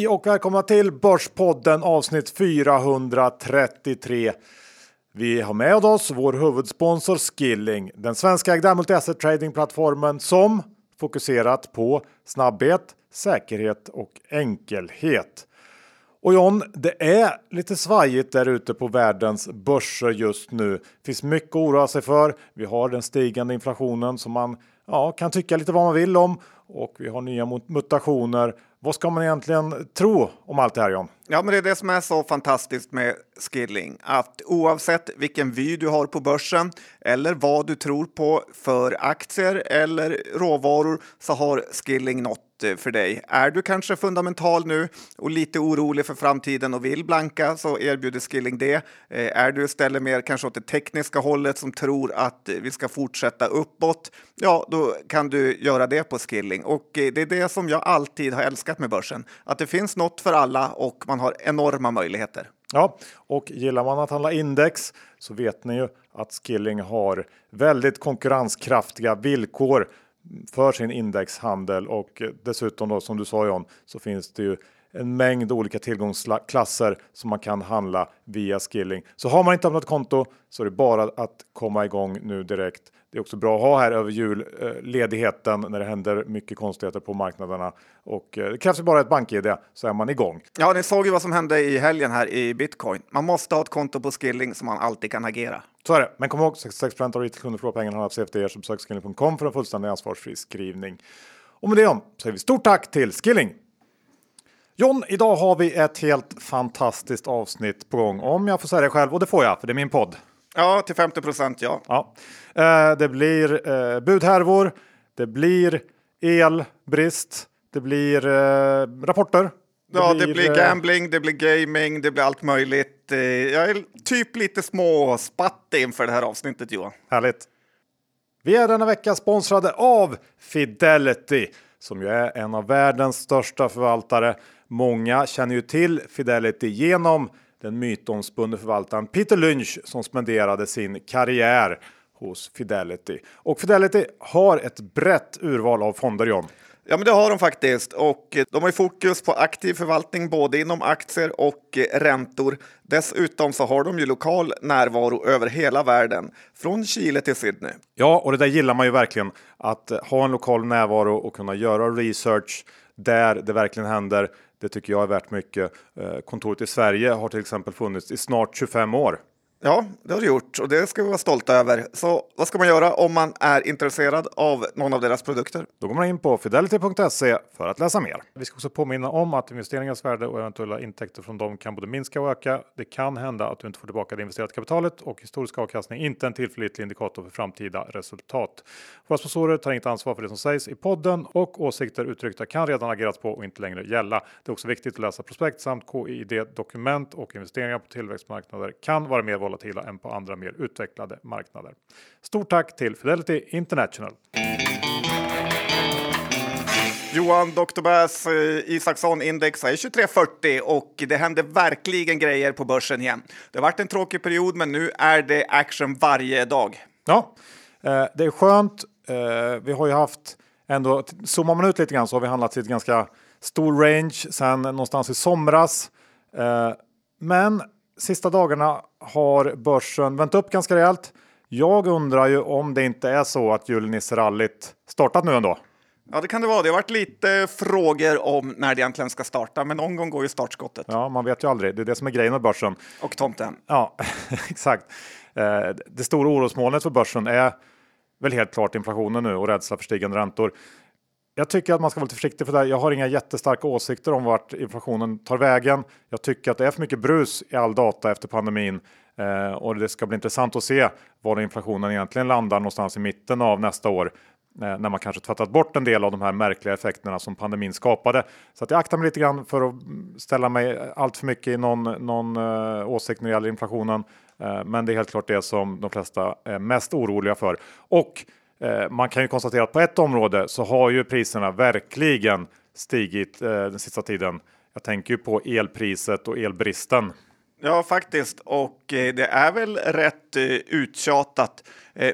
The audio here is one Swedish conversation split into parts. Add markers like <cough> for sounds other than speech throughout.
Hej och välkomna till Börspodden avsnitt 433. Vi har med oss vår huvudsponsor Skilling, den svenska multi-asset tradingplattformen som fokuserat på snabbhet, säkerhet och enkelhet. Och John, det är lite svajigt där ute på världens börser just nu. Det finns mycket att oroa sig för. Vi har den stigande inflationen som man ja, kan tycka lite vad man vill om och vi har nya mutationer. Vad ska man egentligen tro om allt det här John? Ja, men det är det som är så fantastiskt med Skilling, att oavsett vilken vy du har på börsen eller vad du tror på för aktier eller råvaror så har Skilling nått Eh, för dig. Är du kanske fundamental nu och lite orolig för framtiden och vill blanka så erbjuder Skilling det. Eh, är du istället mer kanske åt det tekniska hållet som tror att eh, vi ska fortsätta uppåt, ja, då kan du göra det på Skilling. Och det är det som jag alltid har älskat med börsen, att det finns något för alla och man har enorma möjligheter. Ja, och gillar man att handla index så vet ni ju att Skilling har väldigt konkurrenskraftiga villkor för sin indexhandel och dessutom då som du sa John så finns det ju en mängd olika tillgångsklasser som man kan handla via Skilling. Så har man inte öppnat konto så är det bara att komma igång nu direkt. Det är också bra att ha här över julledigheten eh, när det händer mycket konstigheter på marknaderna och eh, det krävs bara ett bank-id så är man igång. Ja, ni såg ju vad som hände i helgen här i bitcoin. Man måste ha ett konto på Skilling så man alltid kan agera. Så är det. Men kom ihåg 66 av retailkunder förlorar pengarna handlar på CFD så besök skilling.com för en fullständig ansvarsfri skrivning. Och med det om säger vi stort tack till Skilling. John, idag har vi ett helt fantastiskt avsnitt på gång. Om jag får säga det själv, och det får jag, för det är min podd. Ja, till 50 procent ja. ja. Eh, det blir eh, budhärvor, det blir elbrist, det blir eh, rapporter. Ja, blir, det blir gambling, det blir gaming, det blir allt möjligt. Eh, jag är typ lite små spatt inför det här avsnittet Johan. Härligt. Vi är denna vecka sponsrade av Fidelity som ju är en av världens största förvaltare. Många känner ju till Fidelity genom den mytomspunne förvaltaren Peter Lynch som spenderade sin karriär hos Fidelity. Och Fidelity har ett brett urval av fonder John. Ja, men det har de faktiskt. Och eh, de har fokus på aktiv förvaltning både inom aktier och eh, räntor. Dessutom så har de ju lokal närvaro över hela världen, från Chile till Sydney. Ja, och det där gillar man ju verkligen. Att eh, ha en lokal närvaro och kunna göra research där det verkligen händer. Det tycker jag är värt mycket. Kontoret i Sverige har till exempel funnits i snart 25 år. Ja, det har du gjort och det ska vi vara stolta över. Så vad ska man göra om man är intresserad av någon av deras produkter? Då går man in på fidelity.se för att läsa mer. Vi ska också påminna om att investeringars värde och eventuella intäkter från dem kan både minska och öka. Det kan hända att du inte får tillbaka det investerade kapitalet och historisk avkastning inte en tillförlitlig indikator för framtida resultat. Våra sponsorer tar inget ansvar för det som sägs i podden och åsikter uttryckta kan redan agerats på och inte längre gälla. Det är också viktigt att läsa prospekt samt KID dokument och investeringar på tillväxtmarknader kan vara mer volatila än på andra mer utvecklade marknader. Stort tack till Fidelity International. Johan Dr. Bass eh, Isaksson index är 2340 och det händer verkligen grejer på börsen igen. Det har varit en tråkig period, men nu är det action varje dag. Ja, eh, det är skönt. Eh, vi har ju haft ändå zoomar man ut lite grann så har vi handlat i ett ganska stor range sen någonstans i somras. Men sista dagarna har börsen vänt upp ganska rejält. Jag undrar ju om det inte är så att julnisserallyt startat nu ändå. Ja, det kan det vara. Det har varit lite frågor om när det egentligen ska starta, men någon gång går ju startskottet. Ja, man vet ju aldrig. Det är det som är grejen med börsen. Och tomten. Ja, <laughs> exakt. Eh, det stora orosmolnet för börsen är väl helt klart inflationen nu och rädsla för stigande räntor. Jag tycker att man ska vara lite försiktig för det. här. Jag har inga jättestarka åsikter om vart inflationen tar vägen. Jag tycker att det är för mycket brus i all data efter pandemin eh, och det ska bli intressant att se var inflationen egentligen landar någonstans i mitten av nästa år eh, när man kanske tvättat bort en del av de här märkliga effekterna som pandemin skapade. Så att jag aktar mig lite grann för att ställa mig allt för mycket i någon, någon eh, åsikt när det gäller inflationen. Eh, men det är helt klart det som de flesta är mest oroliga för. Och Eh, man kan ju konstatera att på ett område så har ju priserna verkligen stigit eh, den sista tiden. Jag tänker ju på elpriset och elbristen. Ja, faktiskt. Och eh, det är väl rätt uttjatat.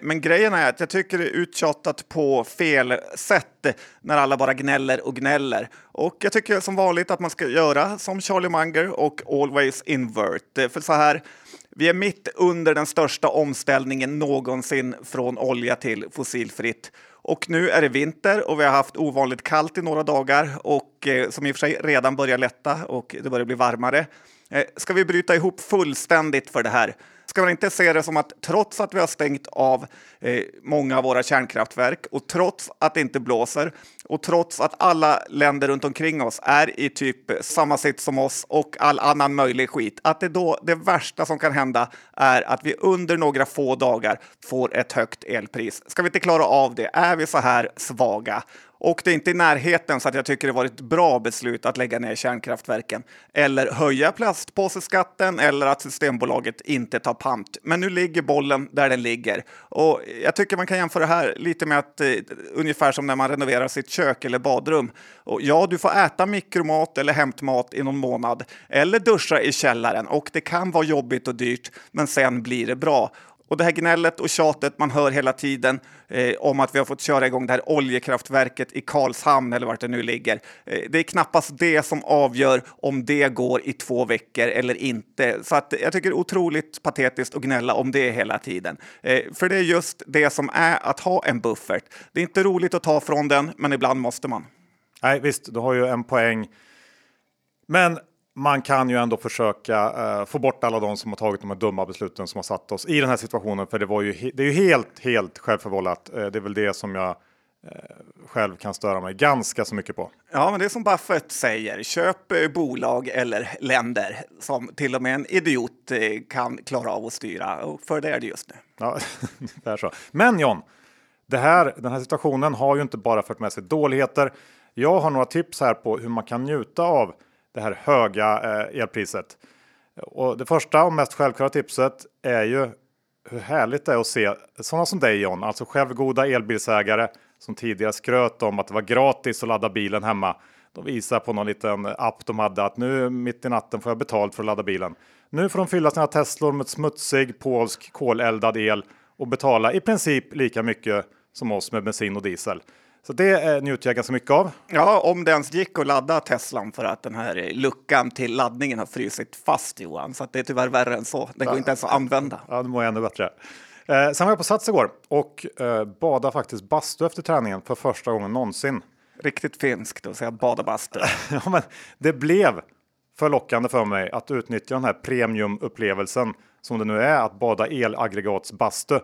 Men grejen är att jag tycker det är uttjatat på fel sätt när alla bara gnäller och gnäller. Och jag tycker som vanligt att man ska göra som Charlie Munger och always invert. För så här, vi är mitt under den största omställningen någonsin från olja till fossilfritt. Och nu är det vinter och vi har haft ovanligt kallt i några dagar och eh, som i och för sig redan börjar lätta och det börjar bli varmare. Eh, ska vi bryta ihop fullständigt för det här? Ska man inte se det som att trots att vi har stängt av eh, många av våra kärnkraftverk och trots att det inte blåser och trots att alla länder runt omkring oss är i typ samma sitt som oss och all annan möjlig skit, att det då det värsta som kan hända är att vi under några få dagar får ett högt elpris. Ska vi inte klara av det? Är vi så här svaga? Och det är inte i närheten så att jag tycker det var ett bra beslut att lägga ner kärnkraftverken eller höja plastpåseskatten eller att Systembolaget inte tar pant. Men nu ligger bollen där den ligger. Och jag tycker man kan jämföra det här lite med att eh, ungefär som när man renoverar sitt kök eller badrum. Och ja, du får äta mikromat eller hämtmat i någon månad eller duscha i källaren och det kan vara jobbigt och dyrt, men sen blir det bra. Och det här gnället och tjatet man hör hela tiden eh, om att vi har fått köra igång det här oljekraftverket i Karlshamn eller vart det nu ligger. Eh, det är knappast det som avgör om det går i två veckor eller inte. Så att jag tycker det är otroligt patetiskt att gnälla om det hela tiden. Eh, för det är just det som är att ha en buffert. Det är inte roligt att ta från den, men ibland måste man. Nej, visst, du har ju en poäng. Men man kan ju ändå försöka uh, få bort alla de som har tagit de här dumma besluten som har satt oss i den här situationen. För det, var ju det är ju helt, helt självförvållat. Uh, det är väl det som jag uh, själv kan störa mig ganska så mycket på. Ja, men det är som Buffett säger. Köp bolag eller länder som till och med en idiot kan klara av att styra. Och för det är det just nu. Ja, <laughs> det är så. Men John, det här, den här situationen har ju inte bara fört med sig dåligheter. Jag har några tips här på hur man kan njuta av det här höga eh, elpriset. Och det första och mest självklara tipset är ju hur härligt det är att se sådana som dig John, alltså självgoda elbilsägare som tidigare skröt om att det var gratis att ladda bilen hemma. De visar på någon liten app de hade att nu mitt i natten får jag betalt för att ladda bilen. Nu får de fylla sina Teslor med smutsig polsk koleldad el och betala i princip lika mycket som oss med bensin och diesel. Så det eh, njuter jag ganska mycket av. Ja, om det ens gick att ladda Teslan för att den här luckan till laddningen har frysit fast Johan. Så det är tyvärr värre än så. Den går inte ens att använda. Ja, det mår jag ännu bättre. Eh, sen var jag på Sats igår och eh, badade faktiskt bastu efter träningen för första gången någonsin. Riktigt finskt att säga bada bastu. <laughs> ja, men det blev för lockande för mig att utnyttja den här premiumupplevelsen som det nu är att bada elaggregatsbastu.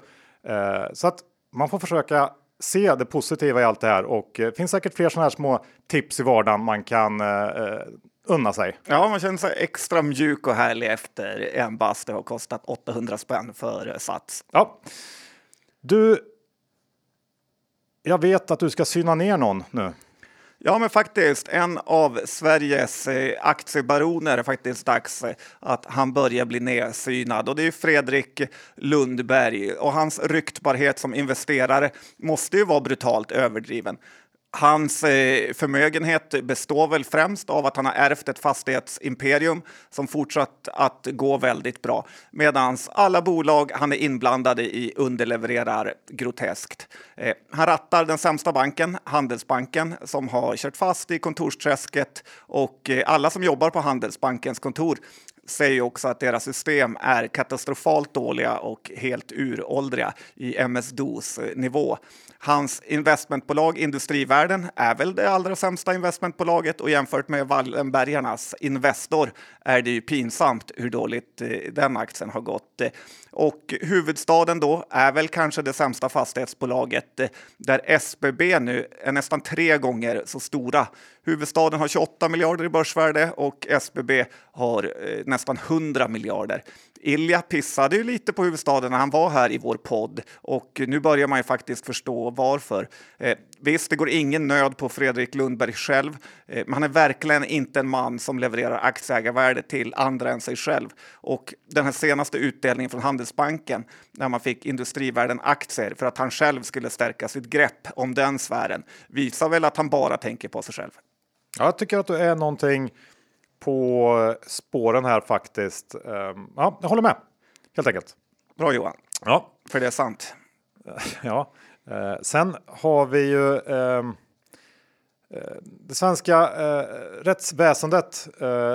Eh, så att man får försöka se det positiva i allt det här och det eh, finns säkert fler sådana här små tips i vardagen man kan eh, eh, unna sig. Ja, man känner sig extra mjuk och härlig efter en bastu har kostat 800 spänn för Sats. Ja. Du, jag vet att du ska syna ner någon nu. Ja, men faktiskt. En av Sveriges eh, aktiebaroner är faktiskt dags eh, att han börjar bli nedsynad. Och det är Fredrik Lundberg. Och hans ryktbarhet som investerare måste ju vara brutalt överdriven. Hans eh, förmögenhet består väl främst av att han har ärvt ett fastighetsimperium som fortsatt att gå väldigt bra. Medan alla bolag han är inblandade i underlevererar groteskt. Eh, han rattar den sämsta banken, Handelsbanken, som har kört fast i kontorsträsket och eh, alla som jobbar på Handelsbankens kontor säger också att deras system är katastrofalt dåliga och helt uråldriga i MS-DOS nivå. Hans investmentbolag Industrivärden är väl det allra sämsta investmentbolaget och jämfört med Wallenbergarnas Investor är det ju pinsamt hur dåligt eh, den aktien har gått. Och huvudstaden då är väl kanske det sämsta fastighetsbolaget eh, där SBB nu är nästan tre gånger så stora. Huvudstaden har 28 miljarder i börsvärde och SBB har eh, nästan 100 miljarder. Ilja pissade ju lite på huvudstaden när han var här i vår podd och nu börjar man ju faktiskt förstå varför. Eh, visst, det går ingen nöd på Fredrik Lundberg själv, eh, men han är verkligen inte en man som levererar aktieägarvärde till andra än sig själv. Och den här senaste utdelningen från Handelsbanken när man fick Industrivärden aktier för att han själv skulle stärka sitt grepp om den sfären visar väl att han bara tänker på sig själv. Jag tycker att du är någonting på spåren här faktiskt. Ehm, ja, jag håller med helt enkelt. Bra Johan. Ja, för det är sant. <laughs> Ja, eh, sen har vi ju ehm, eh, det svenska eh, rättsväsendet,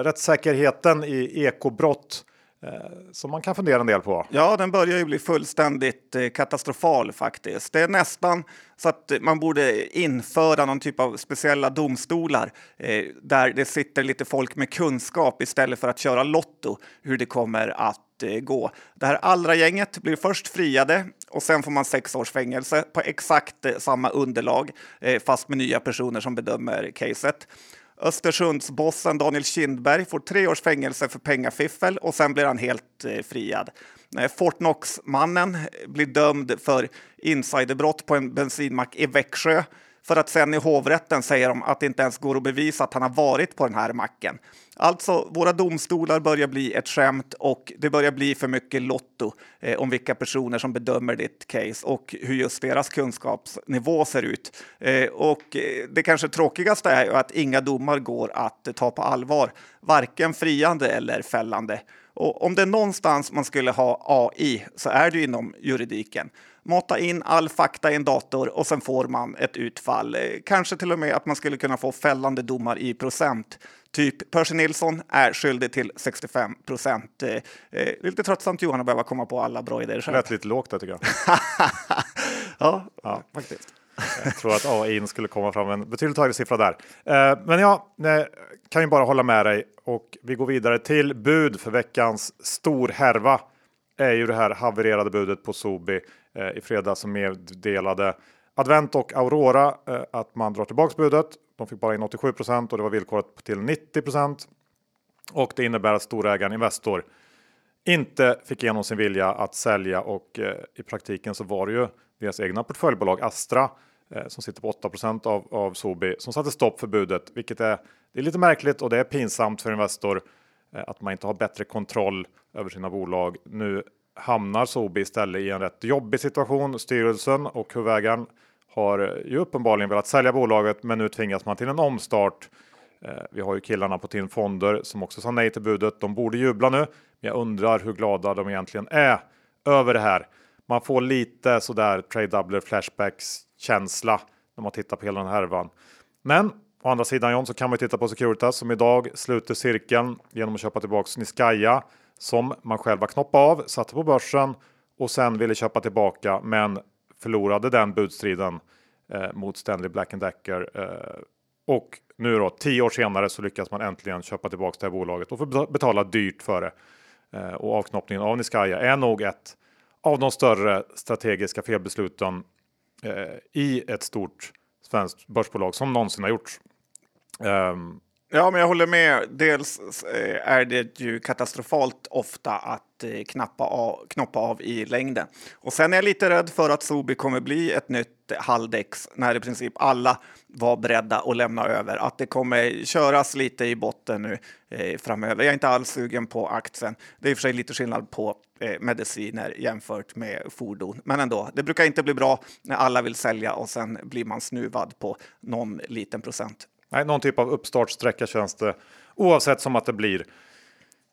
rättssäkerheten i ekobrott Eh, som man kan fundera en del på. Ja, den börjar ju bli fullständigt eh, katastrofal faktiskt. Det är nästan så att man borde införa någon typ av speciella domstolar eh, där det sitter lite folk med kunskap istället för att köra lotto hur det kommer att eh, gå. Det här allra gänget blir först friade och sen får man sex års fängelse på exakt eh, samma underlag eh, fast med nya personer som bedömer caset. Östersundsbossen Daniel Kindberg får tre års fängelse för pengafiffel och sen blir han helt eh, friad. Eh, Fortnox-mannen blir dömd för insiderbrott på en bensinmack i Växjö för att sen i hovrätten säger de att det inte ens går att bevisa att han har varit på den här macken. Alltså, våra domstolar börjar bli ett skämt och det börjar bli för mycket lotto eh, om vilka personer som bedömer ditt case och hur just deras kunskapsnivå ser ut. Eh, och eh, det kanske tråkigaste är ju att inga domar går att ta på allvar, varken friande eller fällande. Och om det är någonstans man skulle ha AI så är det inom juridiken. Mata in all fakta i en dator och sen får man ett utfall. Eh, kanske till och med att man skulle kunna få fällande domar i procent. Typ Percy Nilsson är skyldig till 65 procent. Eh, eh, lite tröttsamt Johan att behöva komma på alla bra idéer själv. Lät lite lågt där tycker jag. <laughs> ja, ja, faktiskt. Jag tror att AI skulle komma fram en betydligt högre siffra där. Eh, men ja, kan ju bara hålla med dig och vi går vidare till bud för veckans storhärva. Är ju det här havererade budet på Sobi Eh, i fredags som meddelade Advent och Aurora eh, att man drar tillbaks budet. De fick bara in 87 procent och det var villkoret till 90 och det innebär att storägaren Investor inte fick igenom sin vilja att sälja och eh, i praktiken så var det ju deras egna portföljbolag Astra som sitter på 8 av, av Sobi som satte stopp för budet, vilket är, det är lite märkligt och det är pinsamt för Investor att man inte har bättre kontroll över sina bolag. Nu hamnar Sobi istället i en rätt jobbig situation. Styrelsen och huvudägaren har ju uppenbarligen velat sälja bolaget, men nu tvingas man till en omstart. Eh, vi har ju killarna på TIN Fonder som också sa nej till budet. De borde jubla nu, men jag undrar hur glada de egentligen är över det här. Man får lite sådär trade doubler flashbacks känsla när man tittar på hela den här härvan. Men å andra sidan John så kan man titta på Securitas som idag sluter cirkeln genom att köpa tillbaks Niskaya som man själva knoppade av, satte på börsen och sen ville köpa tillbaka men förlorade den budstriden eh, mot Stanley Black Decker. Eh, och nu då, tio år senare så lyckas man äntligen köpa tillbaka det här bolaget och få betala dyrt för det. Eh, och avknoppningen av Niskaya är nog ett av de större strategiska felbesluten eh, i ett stort svenskt börsbolag som någonsin har gjorts. Um, Ja, men jag håller med. Dels eh, är det ju katastrofalt ofta att eh, knappa av, knoppa av i längden. Och sen är jag lite rädd för att Sobi kommer bli ett nytt Haldex när i princip alla var beredda att lämna över. Att det kommer köras lite i botten nu eh, framöver. Jag är inte alls sugen på aktien. Det är i och för sig lite skillnad på eh, mediciner jämfört med fordon. Men ändå, det brukar inte bli bra när alla vill sälja och sen blir man snuvad på någon liten procent. Nej, någon typ av uppstartsträcka känns det oavsett som att det blir.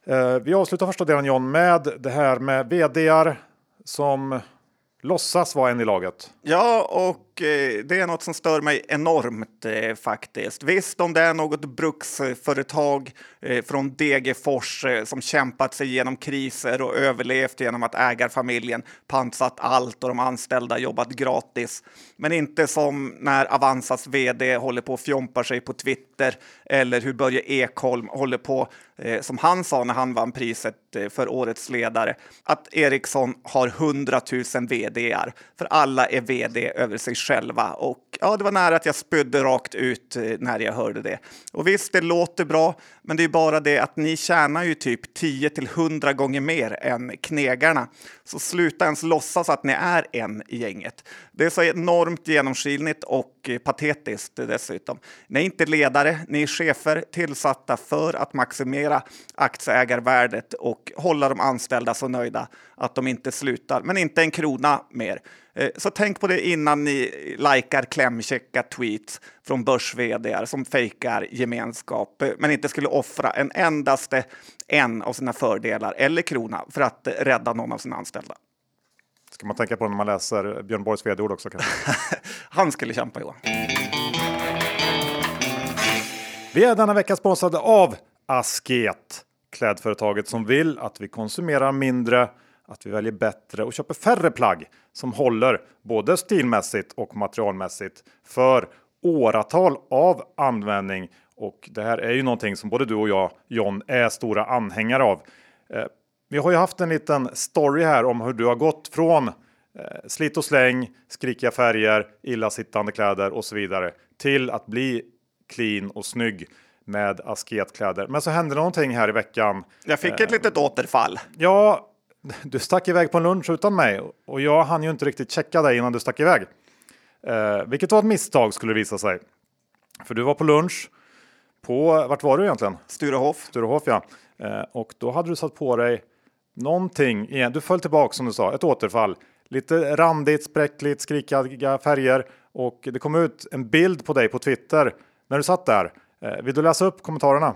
Eh, vi avslutar första delen John med det här med vdar som låtsas vara en i laget. Ja, och Eh, det är något som stör mig enormt eh, faktiskt. Visst, om det är något bruksföretag eh, från Degerfors eh, som kämpat sig genom kriser och överlevt genom att ägarfamiljen pansat allt och de anställda jobbat gratis. Men inte som när Avanzas vd håller på och fjompar sig på Twitter eller hur Börje Ekholm håller på, eh, som han sa när han vann priset eh, för årets ledare, att Ericsson har 100 000 vdar, för alla är vd över sig själva. Och ja, det var nära att jag spydde rakt ut eh, när jag hörde det. Och visst, det låter bra, men det är bara det att ni tjänar ju typ 10 till 100 gånger mer än knegarna. Så sluta ens låtsas att ni är en i gänget. Det är så enormt genomskinligt och eh, patetiskt dessutom. Ni är inte ledare, ni är chefer tillsatta för att maximera aktieägarvärdet och hålla de anställda så nöjda att de inte slutar, men inte en krona mer. Eh, så tänk på det innan ni likar klämkäcka tweets från börs som fejkar gemenskap, eh, men inte skulle offra en endaste en av sina fördelar eller krona för att rädda någon av sina anställda. Ska man tänka på när man läser Björn Borgs vd-ord också? <laughs> Han skulle kämpa Johan. Vi är denna vecka sponsrade av Asket, klädföretaget som vill att vi konsumerar mindre, att vi väljer bättre och köper färre plagg som håller både stilmässigt och materialmässigt för åratal av användning. Och det här är ju någonting som både du och jag, John, är stora anhängare av. Eh, vi har ju haft en liten story här om hur du har gått från eh, slit och släng, skrikiga färger, illasittande kläder och så vidare till att bli clean och snygg med asketkläder. Men så hände någonting här i veckan. Jag fick ett litet återfall. Ja, du stack iväg på en lunch utan mig och jag hann ju inte riktigt checka dig innan du stack iväg. Eh, vilket var ett misstag skulle det visa sig. För du var på lunch på, vart var du egentligen? Sturehof. Sturehof ja. Eh, och då hade du satt på dig någonting igen. Du föll tillbaka som du sa, ett återfall. Lite randigt, spräckligt, skrikiga färger och det kom ut en bild på dig på Twitter när du satt där. Eh, vill du läsa upp kommentarerna?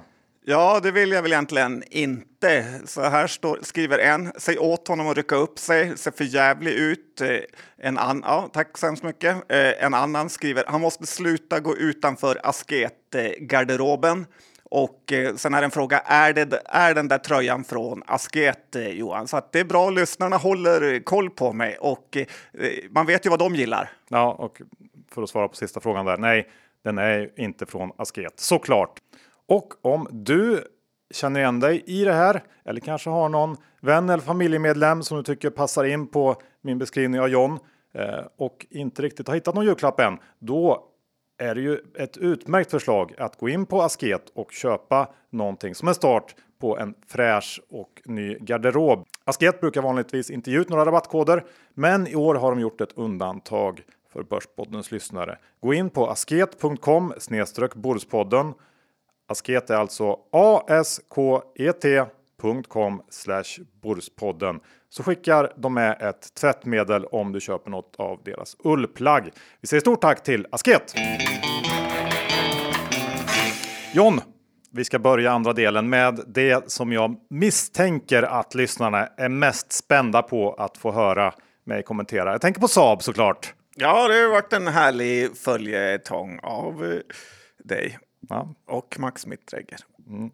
Ja, det vill jag väl egentligen inte. Så här står, skriver en, säg åt honom att rycka upp sig, ser för jävlig ut. Eh, en an, ja, tack så hemskt mycket. Eh, en annan skriver, han måste sluta gå utanför asketgarderoben. Och eh, sen är det en fråga, är, det, är den där tröjan från Asket, Johan? Så att det är bra, lyssnarna håller koll på mig och man vet ju vad de gillar. Ja, och för att svara på sista frågan där, nej, den är inte från Asket, såklart. Och om du känner igen dig i det här eller kanske har någon vän eller familjemedlem som du tycker passar in på min beskrivning av John eh, och inte riktigt har hittat någon julklapp än, då är det ju ett utmärkt förslag att gå in på Asket och köpa någonting som en start på en fräsch och ny garderob. Asket brukar vanligtvis inte ge ut några rabattkoder, men i år har de gjort ett undantag för Börspoddens lyssnare. Gå in på asket.com Borspodden. Asket är alltså asket.com Borspodden. Så skickar de med ett tvättmedel om du köper något av deras ullplagg. Vi säger stort tack till Asket! John, vi ska börja andra delen med det som jag misstänker att lyssnarna är mest spända på att få höra mig kommentera. Jag tänker på Saab såklart. Ja, det har varit en härlig följetong av eh, dig ja. och Max Mittregger. Mm.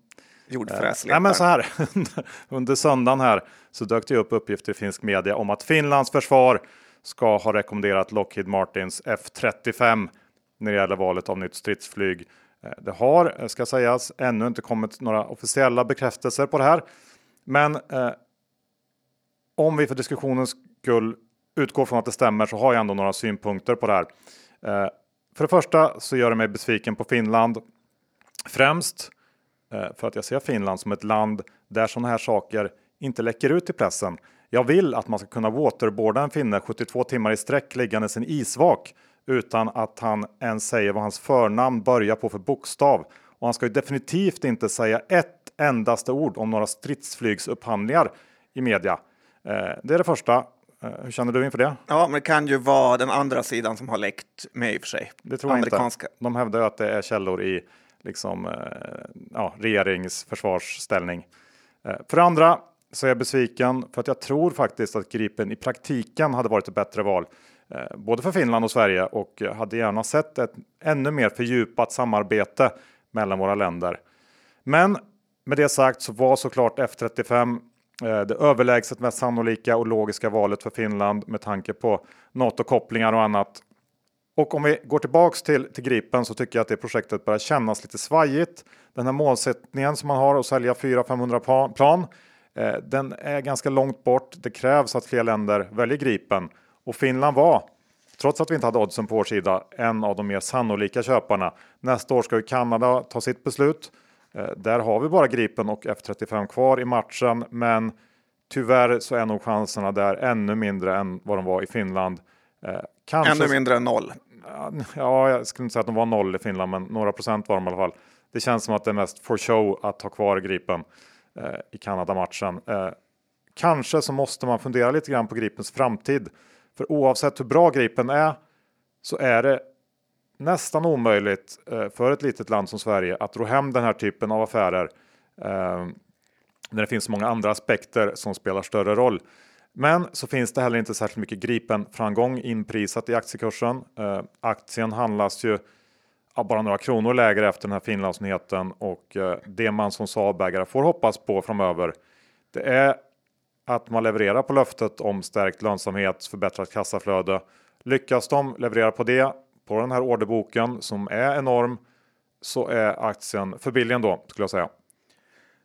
Jordfräsletar. Eh, men så här, <laughs> under söndagen här så dök det upp uppgifter i finsk media om att Finlands försvar ska ha rekommenderat Lockheed Martins F35 när det gäller valet av nytt stridsflyg. Eh, det har, eh, ska sägas, ännu inte kommit några officiella bekräftelser på det här. Men eh, om vi för diskussionens skull utgår från att det stämmer så har jag ändå några synpunkter på det här. Eh, för det första så gör det mig besviken på Finland. Främst eh, för att jag ser Finland som ett land där sådana här saker inte läcker ut i pressen. Jag vill att man ska kunna waterboarda en finne 72 timmar i sträck liggandes en isvak utan att han ens säger vad hans förnamn börjar på för bokstav. Och han ska ju definitivt inte säga ett endaste ord om några stridsflygsupphandlingar i media. Eh, det är det första. Eh, hur känner du inför det? Ja, men det kan ju vara den andra sidan som har läckt med i och för sig. Det tror jag inte. De hävdar ju att det är källor i liksom, eh, ja, regeringsförsvarsställning. Eh, för det andra så är jag besviken för att jag tror faktiskt att Gripen i praktiken hade varit ett bättre val. Eh, både för Finland och Sverige och hade gärna sett ett ännu mer fördjupat samarbete mellan våra länder. Men med det sagt så var såklart F35 eh, det överlägset mest sannolika och logiska valet för Finland med tanke på NATO-kopplingar och annat. Och om vi går tillbaks till, till Gripen så tycker jag att det projektet börjar kännas lite svajigt. Den här målsättningen som man har att sälja 400-500 plan, eh, den är ganska långt bort. Det krävs att fler länder väljer Gripen och Finland var Trots att vi inte hade oddsen på vår sida, en av de mer sannolika köparna. Nästa år ska ju Kanada ta sitt beslut Eh, där har vi bara Gripen och F35 kvar i matchen, men tyvärr så är nog chanserna där ännu mindre än vad de var i Finland. Eh, Kanske... Ännu mindre än noll? Ja, jag skulle inte säga att de var noll i Finland, men några procent var de i alla fall. Det känns som att det är mest for show att ha kvar Gripen eh, i Kanada-matchen. Eh, kanske så måste man fundera lite grann på Gripens framtid. För oavsett hur bra Gripen är så är det nästan omöjligt eh, för ett litet land som Sverige att ro hem den här typen av affärer. Eh, när det finns så många andra aspekter som spelar större roll. Men så finns det heller inte särskilt mycket Gripen-framgång inprisat i aktiekursen. Eh, aktien handlas ju bara några kronor lägre efter den här Finlandsnyheten och eh, det man som Saabägare får hoppas på framöver det är att man levererar på löftet om stärkt lönsamhet, förbättrat kassaflöde. Lyckas de leverera på det, på den här orderboken som är enorm, så är aktien för billig ändå skulle jag säga.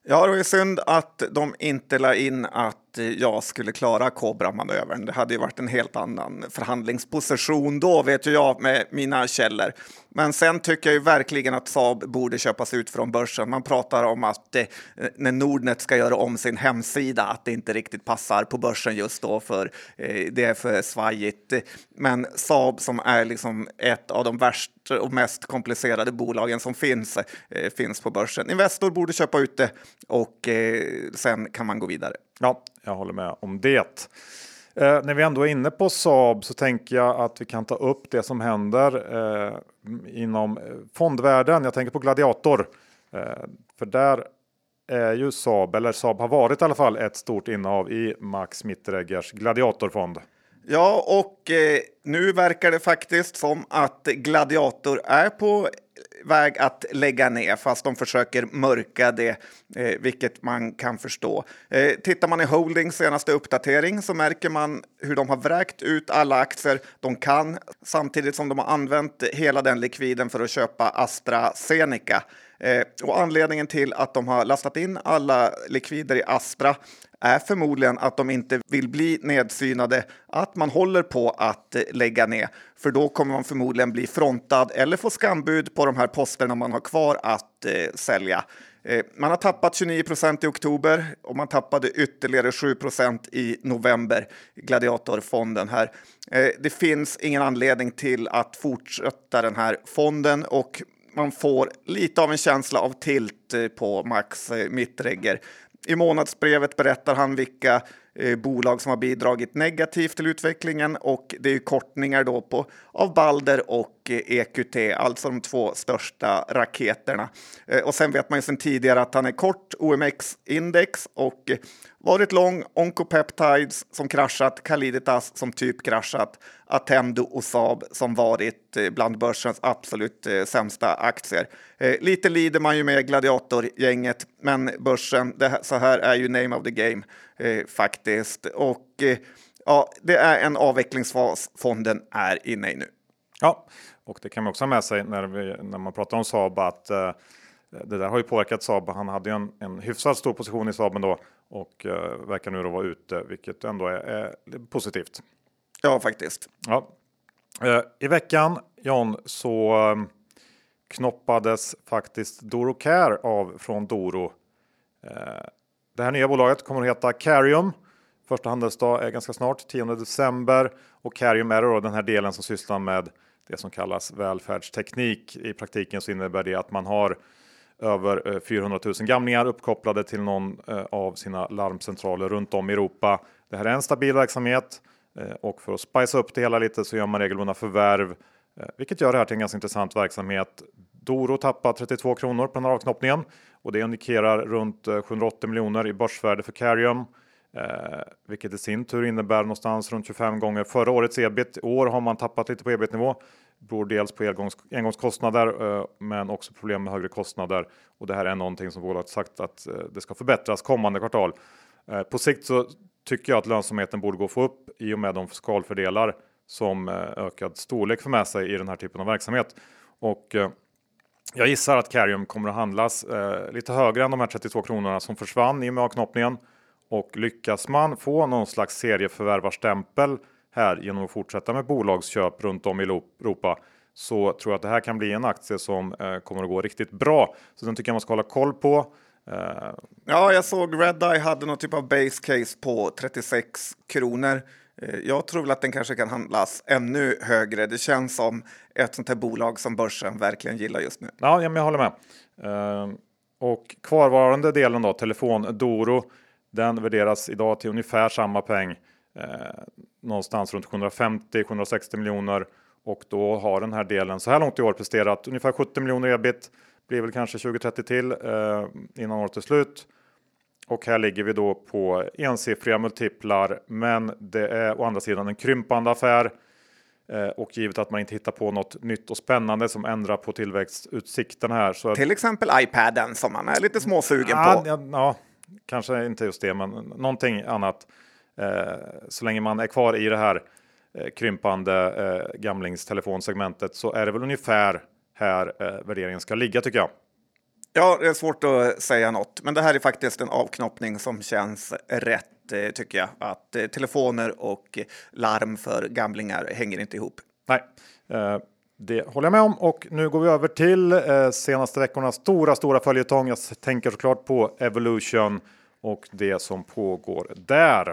Ja, det var ju synd att de inte la in att att jag skulle klara Cobra-manövern. Det hade ju varit en helt annan förhandlingsposition då, vet ju jag med mina källor. Men sen tycker jag ju verkligen att Saab borde köpas ut från börsen. Man pratar om att det, när Nordnet ska göra om sin hemsida, att det inte riktigt passar på börsen just då, för eh, det är för svajigt. Men Saab som är liksom ett av de värsta och mest komplicerade bolagen som finns, eh, finns på börsen. Investor borde köpa ut det och eh, sen kan man gå vidare. Ja, jag håller med om det. Eh, när vi ändå är inne på Saab så tänker jag att vi kan ta upp det som händer eh, inom eh, fondvärlden. Jag tänker på Gladiator. Eh, för där är ju Saab, eller Saab har varit i alla fall, ett stort innehav i Max Mittereggers Gladiatorfond. Ja, och eh, nu verkar det faktiskt som att Gladiator är på väg att lägga ner, fast de försöker mörka det, eh, vilket man kan förstå. Eh, tittar man i Holdings senaste uppdatering så märker man hur de har vräkt ut alla aktier de kan, samtidigt som de har använt hela den likviden för att köpa AstraZeneca. Eh, och anledningen till att de har lastat in alla likvider i Astra är förmodligen att de inte vill bli nedsynade, att man håller på att eh, lägga ner. För då kommer man förmodligen bli frontad eller få skambud på de här posterna man har kvar att eh, sälja. Eh, man har tappat 29 procent i oktober och man tappade ytterligare 7 procent i november, Gladiatorfonden här. Eh, det finns ingen anledning till att fortsätta den här fonden och man får lite av en känsla av tilt eh, på Max eh, Mittregger. I månadsbrevet berättar han vilka eh, bolag som har bidragit negativt till utvecklingen och det är kortningar då på av Balder och EQT, alltså de två största raketerna. Eh, och sen vet man ju sedan tidigare att han är kort OMX-index och varit lång Oncopeptides som kraschat, Caliditas som typ kraschat, Attendo och Saab som varit eh, bland börsens absolut eh, sämsta aktier. Lite lider man ju med gladiatorgänget, men börsen, det, så här är ju name of the game faktiskt. Och ja, det är en avvecklingsfas fonden är inne i nu. Ja, och det kan man också ha med sig när, vi, när man pratar om Saab att eh, det där har ju påverkat Saab. Han hade ju en, en hyfsat stor position i Saaben då och eh, verkar nu då vara ute, vilket ändå är, är positivt. Ja, faktiskt. Ja. Eh, I veckan, John, så eh, knoppades faktiskt Doro Care av från Doro. Eh, det här nya bolaget kommer att heta Carium. Första handelsdag är ganska snart, 10 december. Och Carium är då den här delen som sysslar med det som kallas välfärdsteknik. I praktiken så innebär det att man har över eh, 400 000 gamlingar uppkopplade till någon eh, av sina larmcentraler runt om i Europa. Det här är en stabil verksamhet eh, och för att spicea upp det hela lite så gör man regelbundna förvärv, vilket gör det här till en ganska intressant verksamhet. Doro tappar 32 kronor på den här avknoppningen och det indikerar runt 780 miljoner i börsvärde för Carium. Eh, vilket i sin tur innebär någonstans runt 25 gånger förra årets ebit. I år har man tappat lite på ebit-nivå. Beror dels på engångs engångskostnader eh, men också problem med högre kostnader. Och det här är någonting som bolaget sagt att eh, det ska förbättras kommande kvartal. Eh, på sikt så tycker jag att lönsamheten borde gå att få upp i och med de skalfördelar som eh, ökad storlek för med sig i den här typen av verksamhet. Och eh, jag gissar att Carium kommer att handlas eh, lite högre än de här 32 kronorna som försvann i och med avknoppningen. Och lyckas man få någon slags serieförvärvarstämpel här genom att fortsätta med bolagsköp runt om i Europa så tror jag att det här kan bli en aktie som kommer att gå riktigt bra. Så den tycker jag man ska hålla koll på. Uh, ja, jag såg Redeye hade någon typ av base case på 36 kronor. Uh, jag tror väl att den kanske kan handlas ännu högre. Det känns som ett sånt här bolag som börsen verkligen gillar just nu. Ja, jag håller med. Och kvarvarande delen då, telefon Doro, den värderas idag till ungefär samma peng eh, någonstans runt 750-760 miljoner och då har den här delen så här långt i år presterat ungefär 70 miljoner ebit. Blir väl kanske 20-30 till eh, innan året är slut. Och här ligger vi då på ensiffriga multiplar, men det är å andra sidan en krympande affär. Eh, och givet att man inte hittar på något nytt och spännande som ändrar på tillväxtutsikten här. Så Till exempel iPaden som man är lite småsugen ja, på. Ja, ja, kanske inte just det, men någonting annat. Eh, så länge man är kvar i det här eh, krympande eh, gamlingstelefonssegmentet så är det väl ungefär här värderingen ska ligga tycker jag. Ja, det är svårt att säga något, men det här är faktiskt en avknoppning som känns rätt, tycker jag. Att telefoner och larm för gamlingar hänger inte ihop. Nej, det håller jag med om. Och nu går vi över till eh, senaste veckornas stora, stora följetong. Jag tänker såklart på Evolution och det som pågår där.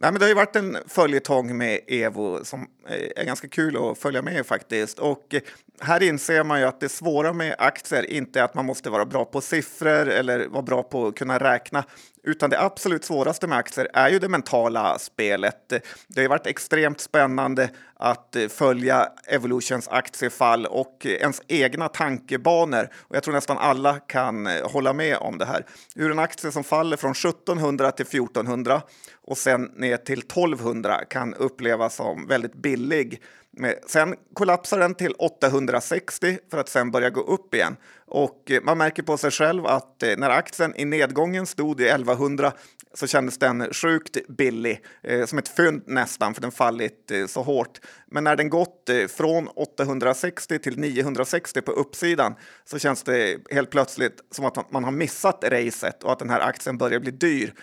Nej, men det har ju varit en följetong med Evo som Eh, är ganska kul att följa med faktiskt. Och eh, här inser man ju att det svåra med aktier inte är att man måste vara bra på siffror eller vara bra på att kunna räkna, utan det absolut svåraste med aktier är ju det mentala spelet. Det har ju varit extremt spännande att eh, följa Evolutions aktiefall och ens egna tankebanor. Och jag tror nästan alla kan hålla med om det här. Hur en aktie som faller från 1700 till 1400 och sen ner till 1200 kan upplevas som väldigt billig. Eh, sen kollapsar den till 860 för att sen börja gå upp igen. Och eh, man märker på sig själv att eh, när aktien i nedgången stod i 1100 så kändes den sjukt billig, eh, som ett fynd nästan, för den fallit så hårt. Men när den gått från 860 till 960 på uppsidan så känns det helt plötsligt som att man har missat racet och att den här aktien börjar bli dyr.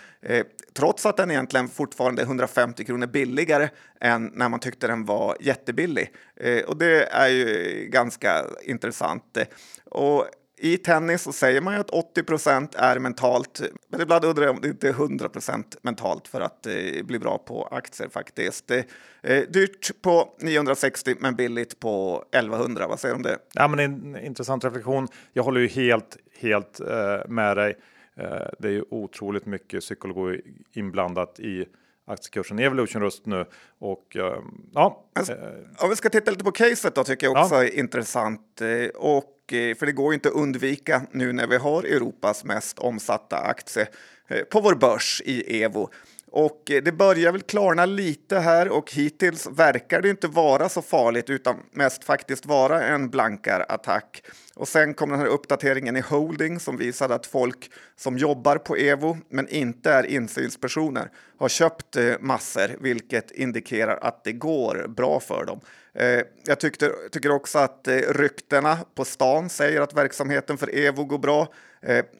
Trots att den egentligen fortfarande är 150 kronor billigare än när man tyckte den var jättebillig. Och det är ju ganska intressant. Och i tennis så säger man ju att 80 procent är mentalt, men ibland undrar jag om det inte är 100 procent mentalt för att eh, bli bra på aktier faktiskt. Eh, eh dyrt på 960 men billigt på 1100. Vad säger du om det? Ja, men en intressant reflektion. Jag håller ju helt, helt eh, med dig. Eh, det är ju otroligt mycket psykologi inblandat i aktiekursen i Evolution just nu. Och eh, ja. Om vi ska titta lite på caset då tycker jag också ja. är intressant. Eh, och för det går inte att undvika nu när vi har Europas mest omsatta aktie på vår börs i Evo. Och eh, det börjar väl klarna lite här och hittills verkar det inte vara så farligt utan mest faktiskt vara en blankarattack. Och sen kom den här uppdateringen i Holding som visade att folk som jobbar på Evo men inte är insynspersoner har köpt eh, massor, vilket indikerar att det går bra för dem. Eh, jag tyckte, tycker också att ryktena på stan säger att verksamheten för Evo går bra.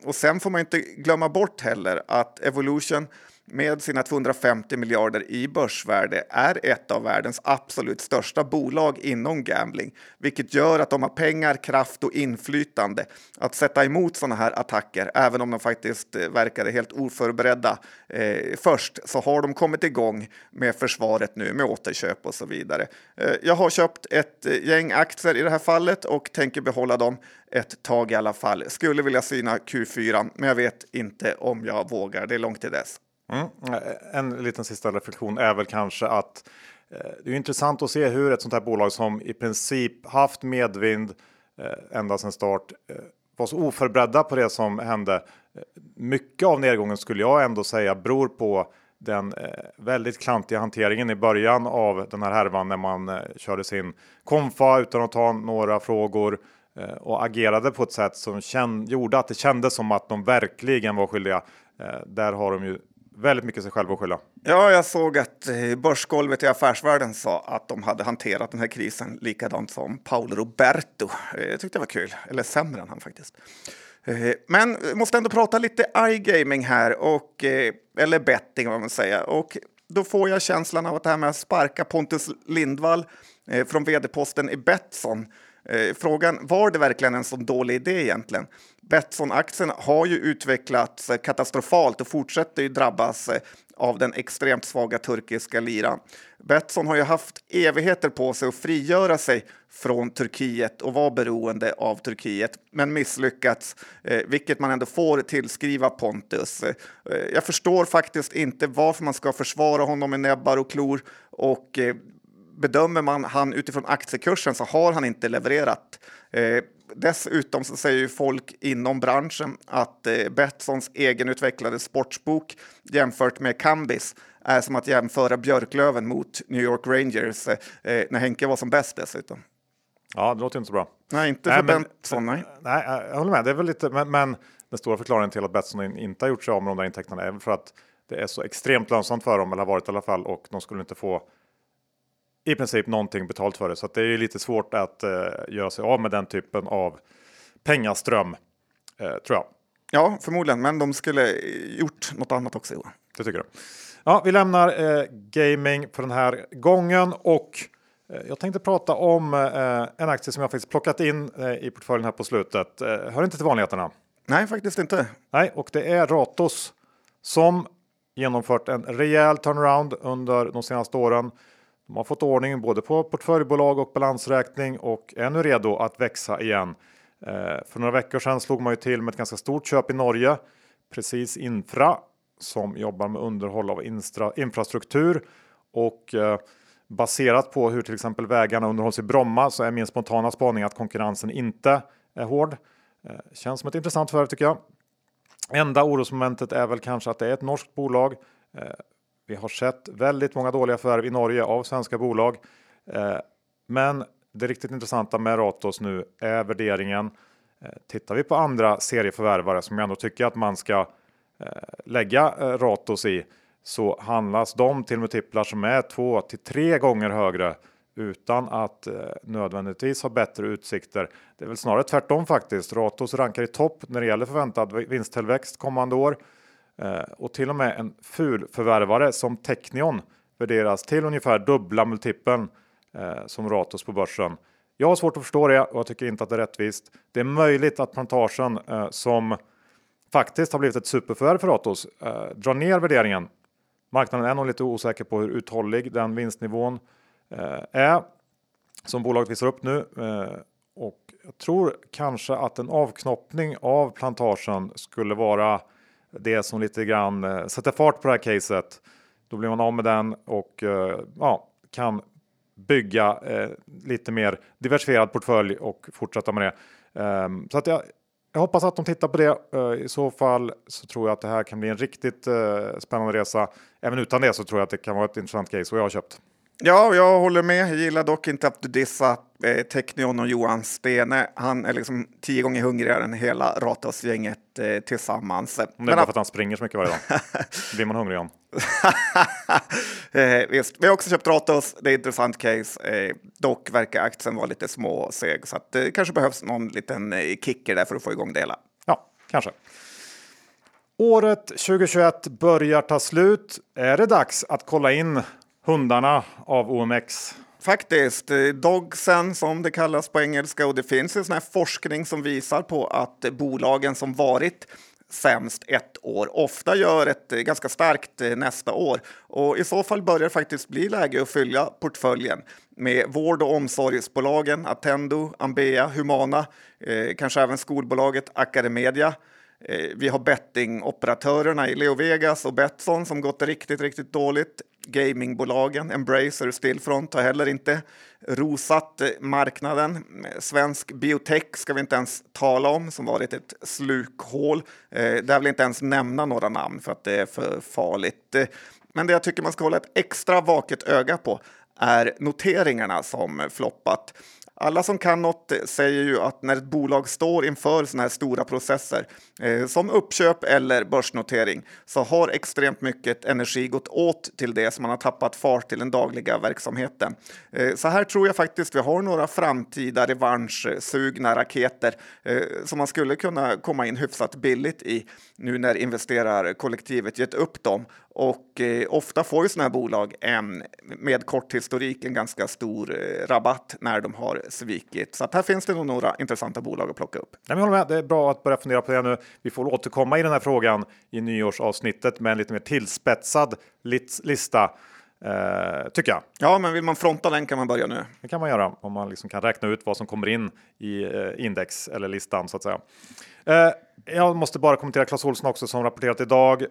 Och sen får man inte glömma bort heller att Evolution med sina 250 miljarder i börsvärde är ett av världens absolut största bolag inom gambling, vilket gör att de har pengar, kraft och inflytande att sätta emot sådana här attacker, även om de faktiskt eh, verkade helt oförberedda eh, först, så har de kommit igång med försvaret nu med återköp och så vidare. Eh, jag har köpt ett eh, gäng aktier i det här fallet och tänker behålla dem ett tag i alla fall. Skulle vilja syna Q4, men jag vet inte om jag vågar. Det är långt till dess. Mm. En liten sista reflektion är väl kanske att eh, det är intressant att se hur ett sånt här bolag som i princip haft medvind eh, ända sedan start eh, var så oförberedda på det som hände. Mycket av nedgången skulle jag ändå säga beror på den väldigt klantiga hanteringen i början av den här härvan när man körde sin konfa utan att ta några frågor och agerade på ett sätt som gjorde att det kändes som att de verkligen var skyldiga. Där har de ju väldigt mycket sig själva att skylla. Ja, jag såg att eh, börsgolvet i Affärsvärlden sa att de hade hanterat den här krisen likadant som Paolo Roberto. Eh, jag tyckte det var kul, eller sämre än han faktiskt. Eh, men vi måste ändå prata lite iGaming här, och, eller betting vad man säger. Och då får jag känslan av att det här med att sparka Pontus Lindvall från vd-posten i Betsson Eh, frågan, var det verkligen en så dålig idé egentligen? Betsson-aktien har ju utvecklats eh, katastrofalt och fortsätter ju drabbas eh, av den extremt svaga turkiska liran. Betsson har ju haft evigheter på sig att frigöra sig från Turkiet och vara beroende av Turkiet, men misslyckats, eh, vilket man ändå får tillskriva Pontus. Eh, jag förstår faktiskt inte varför man ska försvara honom med näbbar och klor och eh, bedömer man han utifrån aktiekursen så har han inte levererat. Eh, dessutom så säger ju folk inom branschen att eh, Betssons egenutvecklade sportsbok jämfört med Kambis är som att jämföra Björklöven mot New York Rangers eh, när Henke var som bäst dessutom. Ja, det låter inte så bra. Nej, inte för nej, Betsson. Nej. nej, jag håller med. Det är väl lite, men, men den stora förklaringen till att Betsson inte har gjort sig av med de där intäkterna är för att det är så extremt lönsamt för dem, eller har varit i alla fall, och de skulle inte få i princip någonting betalt för det. Så det är lite svårt att uh, göra sig av med den typen av pengaström, uh, tror jag. Ja, förmodligen, men de skulle gjort något annat också. Johan. Det tycker du. Ja, vi lämnar uh, gaming för den här gången och jag tänkte prata om en aktie som jag faktiskt plockat in i portföljen här på slutet. hör inte till vanligheterna. Nej, faktiskt inte. Nej, och det är Ratos som genomfört en rejäl turnaround under de senaste åren. De har fått ordning både på portföljbolag och balansräkning och är nu redo att växa igen. Eh, för några veckor sedan slog man ju till med ett ganska stort köp i Norge, precis Infra, som jobbar med underhåll av infrastruktur och eh, baserat på hur till exempel vägarna underhålls i Bromma så är min spontana spaning att konkurrensen inte är hård. Eh, känns som ett intressant förvärv tycker jag. Enda orosmomentet är väl kanske att det är ett norskt bolag. Vi har sett väldigt många dåliga förvärv i Norge av svenska bolag. Eh, men det riktigt intressanta med Ratos nu är värderingen. Eh, tittar vi på andra serieförvärvare som jag ändå tycker att man ska eh, lägga Ratos i så handlas de till multiplar som är två till tre gånger högre utan att nödvändigtvis ha bättre utsikter. Det är väl snarare tvärtom faktiskt. Ratos rankar i topp när det gäller förväntad vinsttillväxt kommande år. Eh, och till och med en ful förvärvare som Technion värderas till ungefär dubbla multipeln eh, som Ratos på börsen. Jag har svårt att förstå det och jag tycker inte att det är rättvist. Det är möjligt att plantagen eh, som faktiskt har blivit ett superförvärv för Ratos drar ner värderingen. Marknaden är nog lite osäker på hur uthållig den vinstnivån är som bolaget visar upp nu. Och jag tror kanske att en avknoppning av plantagen skulle vara det som lite grann eh, sätter fart på det här caset. Då blir man av med den och eh, ja, kan bygga eh, lite mer diversifierad portfölj och fortsätta med det. Um, så att jag, jag hoppas att de tittar på det. Uh, I så fall så tror jag att det här kan bli en riktigt uh, spännande resa. Även utan det så tror jag att det kan vara ett intressant case och jag har köpt. Ja, jag håller med. Jag gillar dock inte att du dissar eh, Technion och Johan Stene. Han är liksom tio gånger hungrigare än hela Ratos-gänget eh, tillsammans. Det är Men bara för att han springer så mycket varje dag. blir man hungrig om. <laughs> eh, visst. Vi har också köpt Ratos. Det är ett intressant case. Eh, dock verkar aktien vara lite småseg så att det kanske behövs någon liten eh, kicker där för att få igång det hela. Ja, kanske. Året 2021 börjar ta slut. Är det dags att kolla in hundarna av OMX. Faktiskt. Eh, dogsen som det kallas på engelska och det finns ju sån här forskning som visar på att bolagen som varit sämst ett år ofta gör ett eh, ganska starkt eh, nästa år. Och i så fall börjar det faktiskt bli läge att fylla portföljen med vård och omsorgsbolagen Attendo, Ambea, Humana, eh, kanske även skolbolaget Academedia vi har bettingoperatörerna i Leo Vegas och Betsson som gått riktigt, riktigt dåligt. Gamingbolagen, Embracer, och Stillfront har heller inte rosat marknaden. Svensk biotech ska vi inte ens tala om, som varit ett slukhål. Eh, där vill inte ens nämna några namn för att det är för farligt. Men det jag tycker man ska hålla ett extra vaket öga på är noteringarna som floppat. Alla som kan något säger ju att när ett bolag står inför sådana här stora processer eh, som uppköp eller börsnotering så har extremt mycket energi gått åt till det som man har tappat fart till den dagliga verksamheten. Eh, så här tror jag faktiskt vi har några framtida revanschsugna raketer eh, som man skulle kunna komma in hyfsat billigt i nu när investerarkollektivet gett upp dem och eh, ofta får ju sådana här bolag en, med kort historik en ganska stor eh, rabatt när de har svikit. Så att här finns det nog några intressanta bolag att plocka upp. Jag håller med. Det är bra att börja fundera på det nu. Vi får återkomma i den här frågan i nyårsavsnittet med en lite mer tillspetsad lista. Eh, tycker jag. Ja, men vill man fronta den kan man börja nu. Det kan man göra om man liksom kan räkna ut vad som kommer in i eh, index eller listan så att säga. Eh, jag måste bara kommentera Clas Ohlson också som rapporterat idag.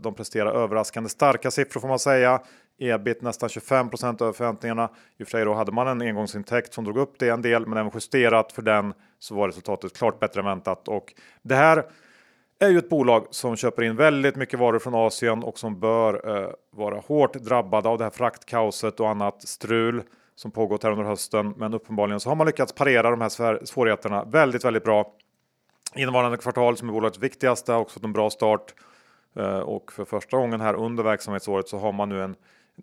De presterar överraskande starka siffror får man säga. Ebit nästan 25 över förväntningarna. I och för sig då hade man en engångsintäkt som drog upp det en del, men även justerat för den så var resultatet klart bättre än väntat. Och det här är ju ett bolag som köper in väldigt mycket varor från Asien och som bör eh, vara hårt drabbade av det här fraktkaoset och annat strul som pågått här under hösten. Men uppenbarligen så har man lyckats parera de här svårigheterna väldigt, väldigt bra. Innevarande kvartal som är bolagets viktigaste har också fått en bra start eh, och för första gången här under verksamhetsåret så har man nu en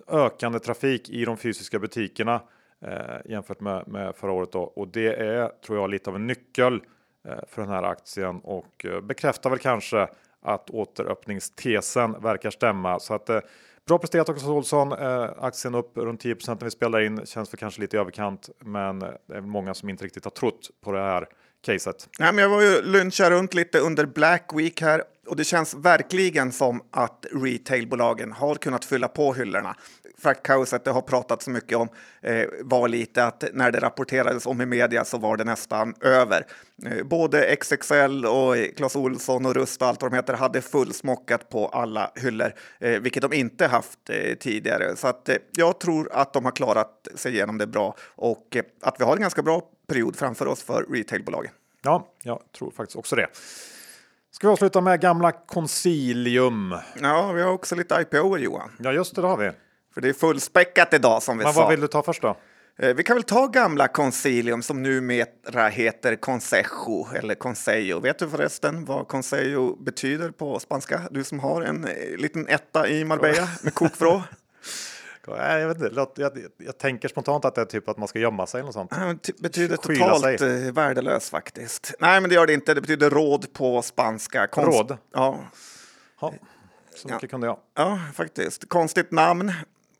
ökande trafik i de fysiska butikerna eh, jämfört med, med förra året då. och det är tror jag lite av en nyckel Eh, Eh, för den här aktien och eh, bekräftar väl kanske att återöppningstesen verkar stämma. Så att, eh, bra presterat också Olsson. aktien upp runt 10% när vi spelar in. Känns för kanske lite i överkant, men det är många som inte riktigt har trott på det här caset. Nej, men jag var ju luncha runt lite under Black Week här och det känns verkligen som att retailbolagen har kunnat fylla på hyllorna fraktkaoset det har pratats så mycket om eh, var lite att när det rapporterades om i media så var det nästan över. Eh, både XXL och Clas Olsson och Rust och allt vad de heter hade fullsmockat på alla hyllor, eh, vilket de inte haft eh, tidigare. Så att, eh, jag tror att de har klarat sig igenom det bra och eh, att vi har en ganska bra period framför oss för retailbolagen. Ja, jag tror faktiskt också det. Ska vi avsluta med gamla Consilium? Ja, vi har också lite IPO Johan. Ja, just det, det har vi. För det är fullspäckat idag som vi Men sa. vad vill du ta först då? Eh, vi kan väl ta gamla Concilium som numera heter Consejo eller Consejo. Vet du förresten vad Consejo betyder på spanska? Du som har en eh, liten etta i Marbella <laughs> med kokvrå. Jag, vet inte, jag, jag, tänker spontant att det är typ att man ska gömma sig eller sånt. Det betyder totalt sig. Eh, värdelös faktiskt. Nej, men det gör det inte. Det betyder råd på spanska. Konst råd? Ja. ja. Så mycket ja. kunde jag. Ja, faktiskt. Konstigt namn.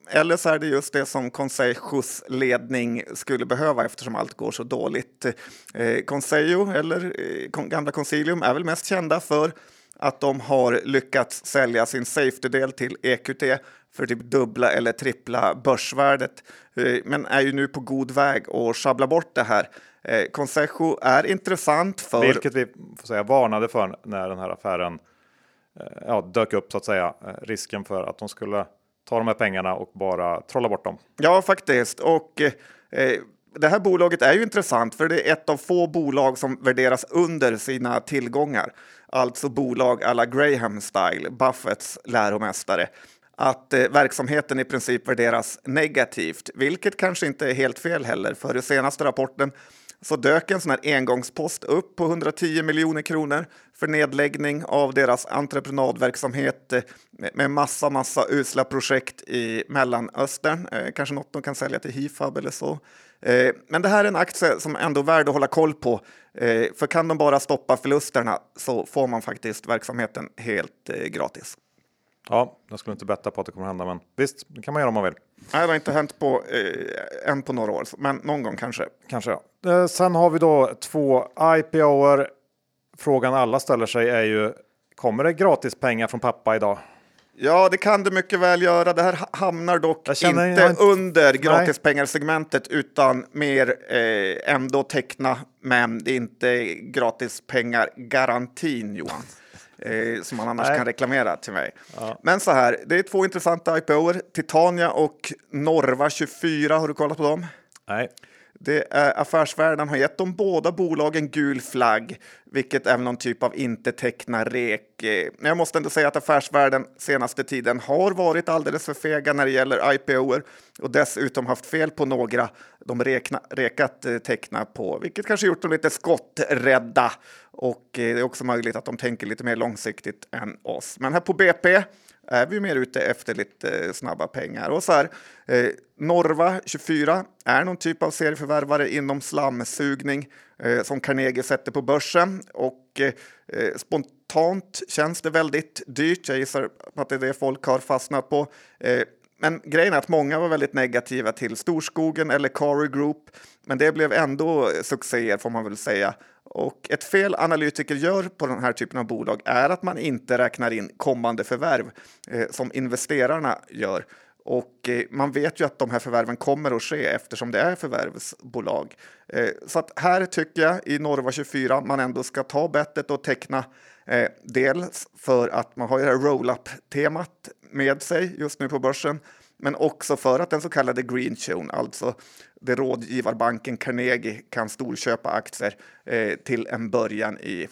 Eller så är det just det som Consejos ledning skulle behöva eftersom allt går så dåligt. Eh, Consejo, eller eh, gamla Consilium, är väl mest kända för att de har lyckats sälja sin safety-del till EQT för typ dubbla eller trippla börsvärdet, eh, men är ju nu på god väg att sjabbla bort det här. Eh, Consejo är intressant för... Vilket vi får säga varnade för när den här affären eh, ja, dök upp så att säga. Eh, risken för att de skulle ta de här pengarna och bara trolla bort dem. Ja, faktiskt. Och eh, det här bolaget är ju intressant för det är ett av få bolag som värderas under sina tillgångar. Alltså bolag alla Graham Style, Buffetts läromästare. Att eh, verksamheten i princip värderas negativt, vilket kanske inte är helt fel heller. För i senaste rapporten så dök en sån här engångspost upp på 110 miljoner kronor för nedläggning av deras entreprenadverksamhet eh, med massa, massa usla projekt i Mellanöstern. Eh, kanske något de kan sälja till Hifab eller så. Eh, men det här är en aktie som ändå är värd att hålla koll på. För kan de bara stoppa förlusterna så får man faktiskt verksamheten helt gratis. Ja, jag skulle inte betta på att det kommer hända, men visst, det kan man göra om man vill. Nej, det har inte hänt på, eh, än på några år, men någon gång kanske. Kanske ja. Eh, sen har vi då två IPOer. Frågan alla ställer sig är ju, kommer det gratis pengar från pappa idag? Ja, det kan det mycket väl göra. Det här hamnar dock inte, inte under gratispengarsegmentet utan mer eh, ändå teckna, men det är inte gratispengar-garantin, Johan eh, som man annars Nej. kan reklamera till mig. Ja. Men så här, det är två intressanta IPOer, Titania och Norva 24. Har du kollat på dem? Nej. Det är Affärsvärlden har gett de båda bolagen gul flagg, vilket är någon typ av inte teckna rek. Men jag måste ändå säga att Affärsvärlden senaste tiden har varit alldeles för fega när det gäller IPOer och dessutom haft fel på några de rekna, rekat eh, teckna på, vilket kanske gjort dem lite skotträdda. Och eh, det är också möjligt att de tänker lite mer långsiktigt än oss. Men här på BP är vi mer ute efter lite eh, snabba pengar. Och så här, eh, Norva 24 är någon typ av serieförvärvare inom slamsugning eh, som Carnegie sätter på börsen. Och eh, eh, spontant känns det väldigt dyrt. Jag gissar att det är det folk har fastnat på. Eh, men grejen är att många var väldigt negativa till Storskogen eller Cary Group, men det blev ändå eh, succéer får man väl säga. Och ett fel analytiker gör på den här typen av bolag är att man inte räknar in kommande förvärv eh, som investerarna gör. Och eh, man vet ju att de här förvärven kommer att ske eftersom det är förvärvsbolag. Eh, så att här tycker jag i Norva 24 man ändå ska ta bettet och teckna eh, dels för att man har ju det här roll-up-temat med sig just nu på börsen, men också för att den så kallade green zone, alltså det rådgivarbanken Carnegie kan storköpa aktier eh, till en början i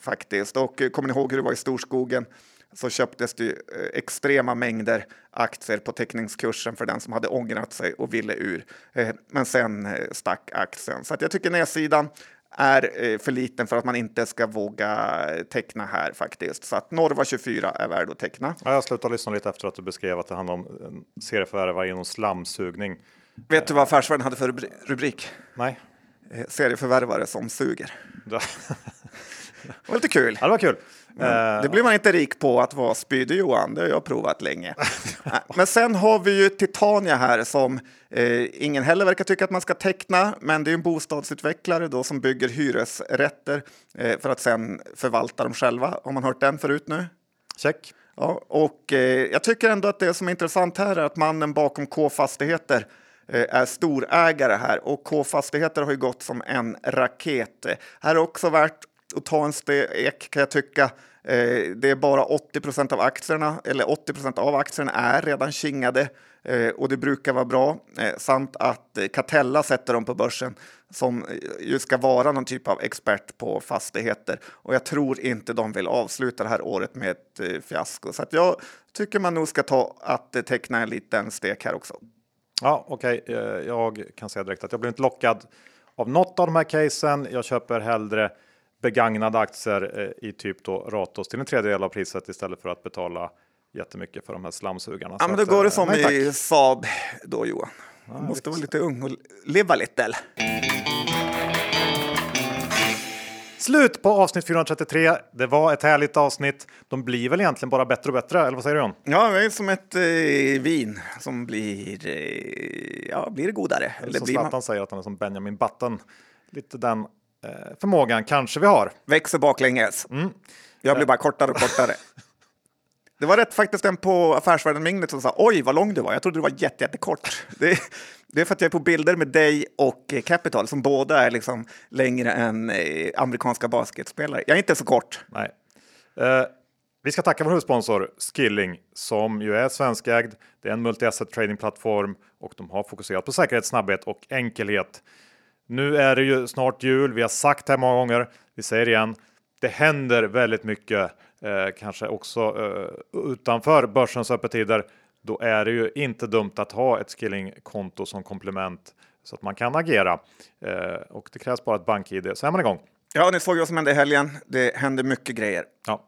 faktiskt. Och eh, kommer ni ihåg hur det var i storskogen? så köptes det eh, extrema mängder aktier på teckningskursen för den som hade ångrat sig och ville ur. Eh, men sen eh, stack aktien. Så jag tycker nedsidan är för liten för att man inte ska våga teckna här faktiskt. Så att Norva 24 är värd att teckna. Ja, jag slutade lyssna lite efter att du beskrev att det handlar om serieförvärvare inom slamsugning. Vet du vad Affärsvärlden hade för rubrik? Nej. Serieförvärvare som suger. det var lite kul. Ja, det var kul. Mm. Det blir man inte rik på att vara spydig Johan, det har jag provat länge. <laughs> men sen har vi ju Titania här som eh, ingen heller verkar tycka att man ska teckna, men det är en bostadsutvecklare då som bygger hyresrätter eh, för att sen förvalta dem själva. Har man hört den förut nu? Check. Ja, och eh, jag tycker ändå att det som är intressant här är att mannen bakom K-fastigheter eh, är storägare här och K-fastigheter har ju gått som en raket. Här är också värt att ta en stek kan jag tycka. Eh, det är bara 80% av aktierna, eller 80% av aktierna är redan kingade eh, och det brukar vara bra. Eh, samt att Catella sätter dem på börsen som ju ska vara någon typ av expert på fastigheter. Och jag tror inte de vill avsluta det här året med ett fiasko. Så att jag tycker man nog ska ta att teckna en liten stek här också. Ja, okej, okay. jag kan säga direkt att jag blir inte lockad av något av de här casen. Jag köper hellre begagnade aktier eh, i typ då Ratos till en tredjedel av priset istället för att betala jättemycket för de här slamsugarna. Ja, men då går det eh, som nej, i Saab då Johan. Du ja, måste vara lite ung och leva lite. Eller? Slut på avsnitt 433. Det var ett härligt avsnitt. De blir väl egentligen bara bättre och bättre, eller vad säger du John? Ja, det är som ett eh, vin som blir, eh, ja, blir godare. Eller som Zlatan man... säger att han är som Benjamin Button. Lite den förmågan kanske vi har. Växer baklänges. Mm. Jag blir bara kortare och kortare. <laughs> Det var rätt faktiskt en på Affärsvärlden Minglet som sa oj vad lång du var. Jag trodde du var jätte, jättekort. <laughs> Det, det är för att jag är på bilder med dig och eh, Capital som båda är liksom längre än eh, amerikanska basketspelare. Jag är inte så kort. Nej. Uh, vi ska tacka vår huvudsponsor Skilling som ju är svenskägd. Det är en multi-asset tradingplattform och de har fokuserat på säkerhet, snabbhet och enkelhet. Nu är det ju snart jul. Vi har sagt det här många gånger. Vi säger igen. Det händer väldigt mycket, eh, kanske också eh, utanför börsens öppettider. Då är det ju inte dumt att ha ett skillingkonto som komplement så att man kan agera. Eh, och det krävs bara ett bank-id så är man igång. Ja, ni såg vad som hände i helgen. Det händer mycket grejer. Ja.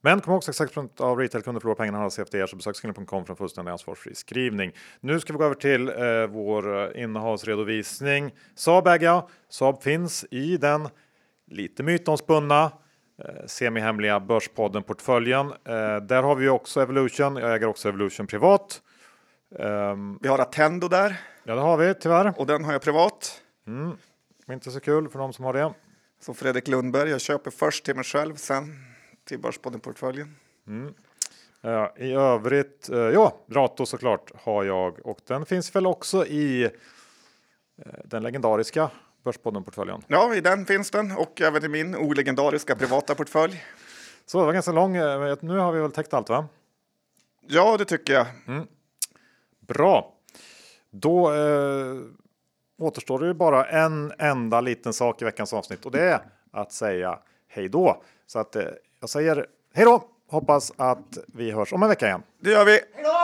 Men kom ihåg 66 av retailkunder förlorar pengarna hos CFDR så besök skilling.com för en fullständig ansvarsfri skrivning. Nu ska vi gå över till eh, vår eh, innehavsredovisning. Saab äger jag. Saab finns i den lite mytomspunna eh, semihemliga Börspodden-portföljen. Eh, där har vi också Evolution. Jag äger också Evolution privat. Um, vi har Attendo där. Ja, det har vi tyvärr. Och den har jag privat. Mm. Inte så kul för de som har det. Som Fredrik Lundberg. Jag köper först till mig själv, sen till Börspodden-portföljen. Mm. Uh, I övrigt, uh, ja, Rato såklart har jag och den finns väl också i uh, den legendariska Börspodden-portföljen. Ja, i den finns den och även i min olegendariska privata portfölj. Så det var ganska lång. Nu har vi väl täckt allt, va? Ja, det tycker jag. Mm. Bra. Då eh, återstår det ju bara en enda liten sak i veckans avsnitt och det är att säga hej då. Så att eh, jag säger hej då! Hoppas att vi hörs om en vecka igen. Det gör vi! Hejdå!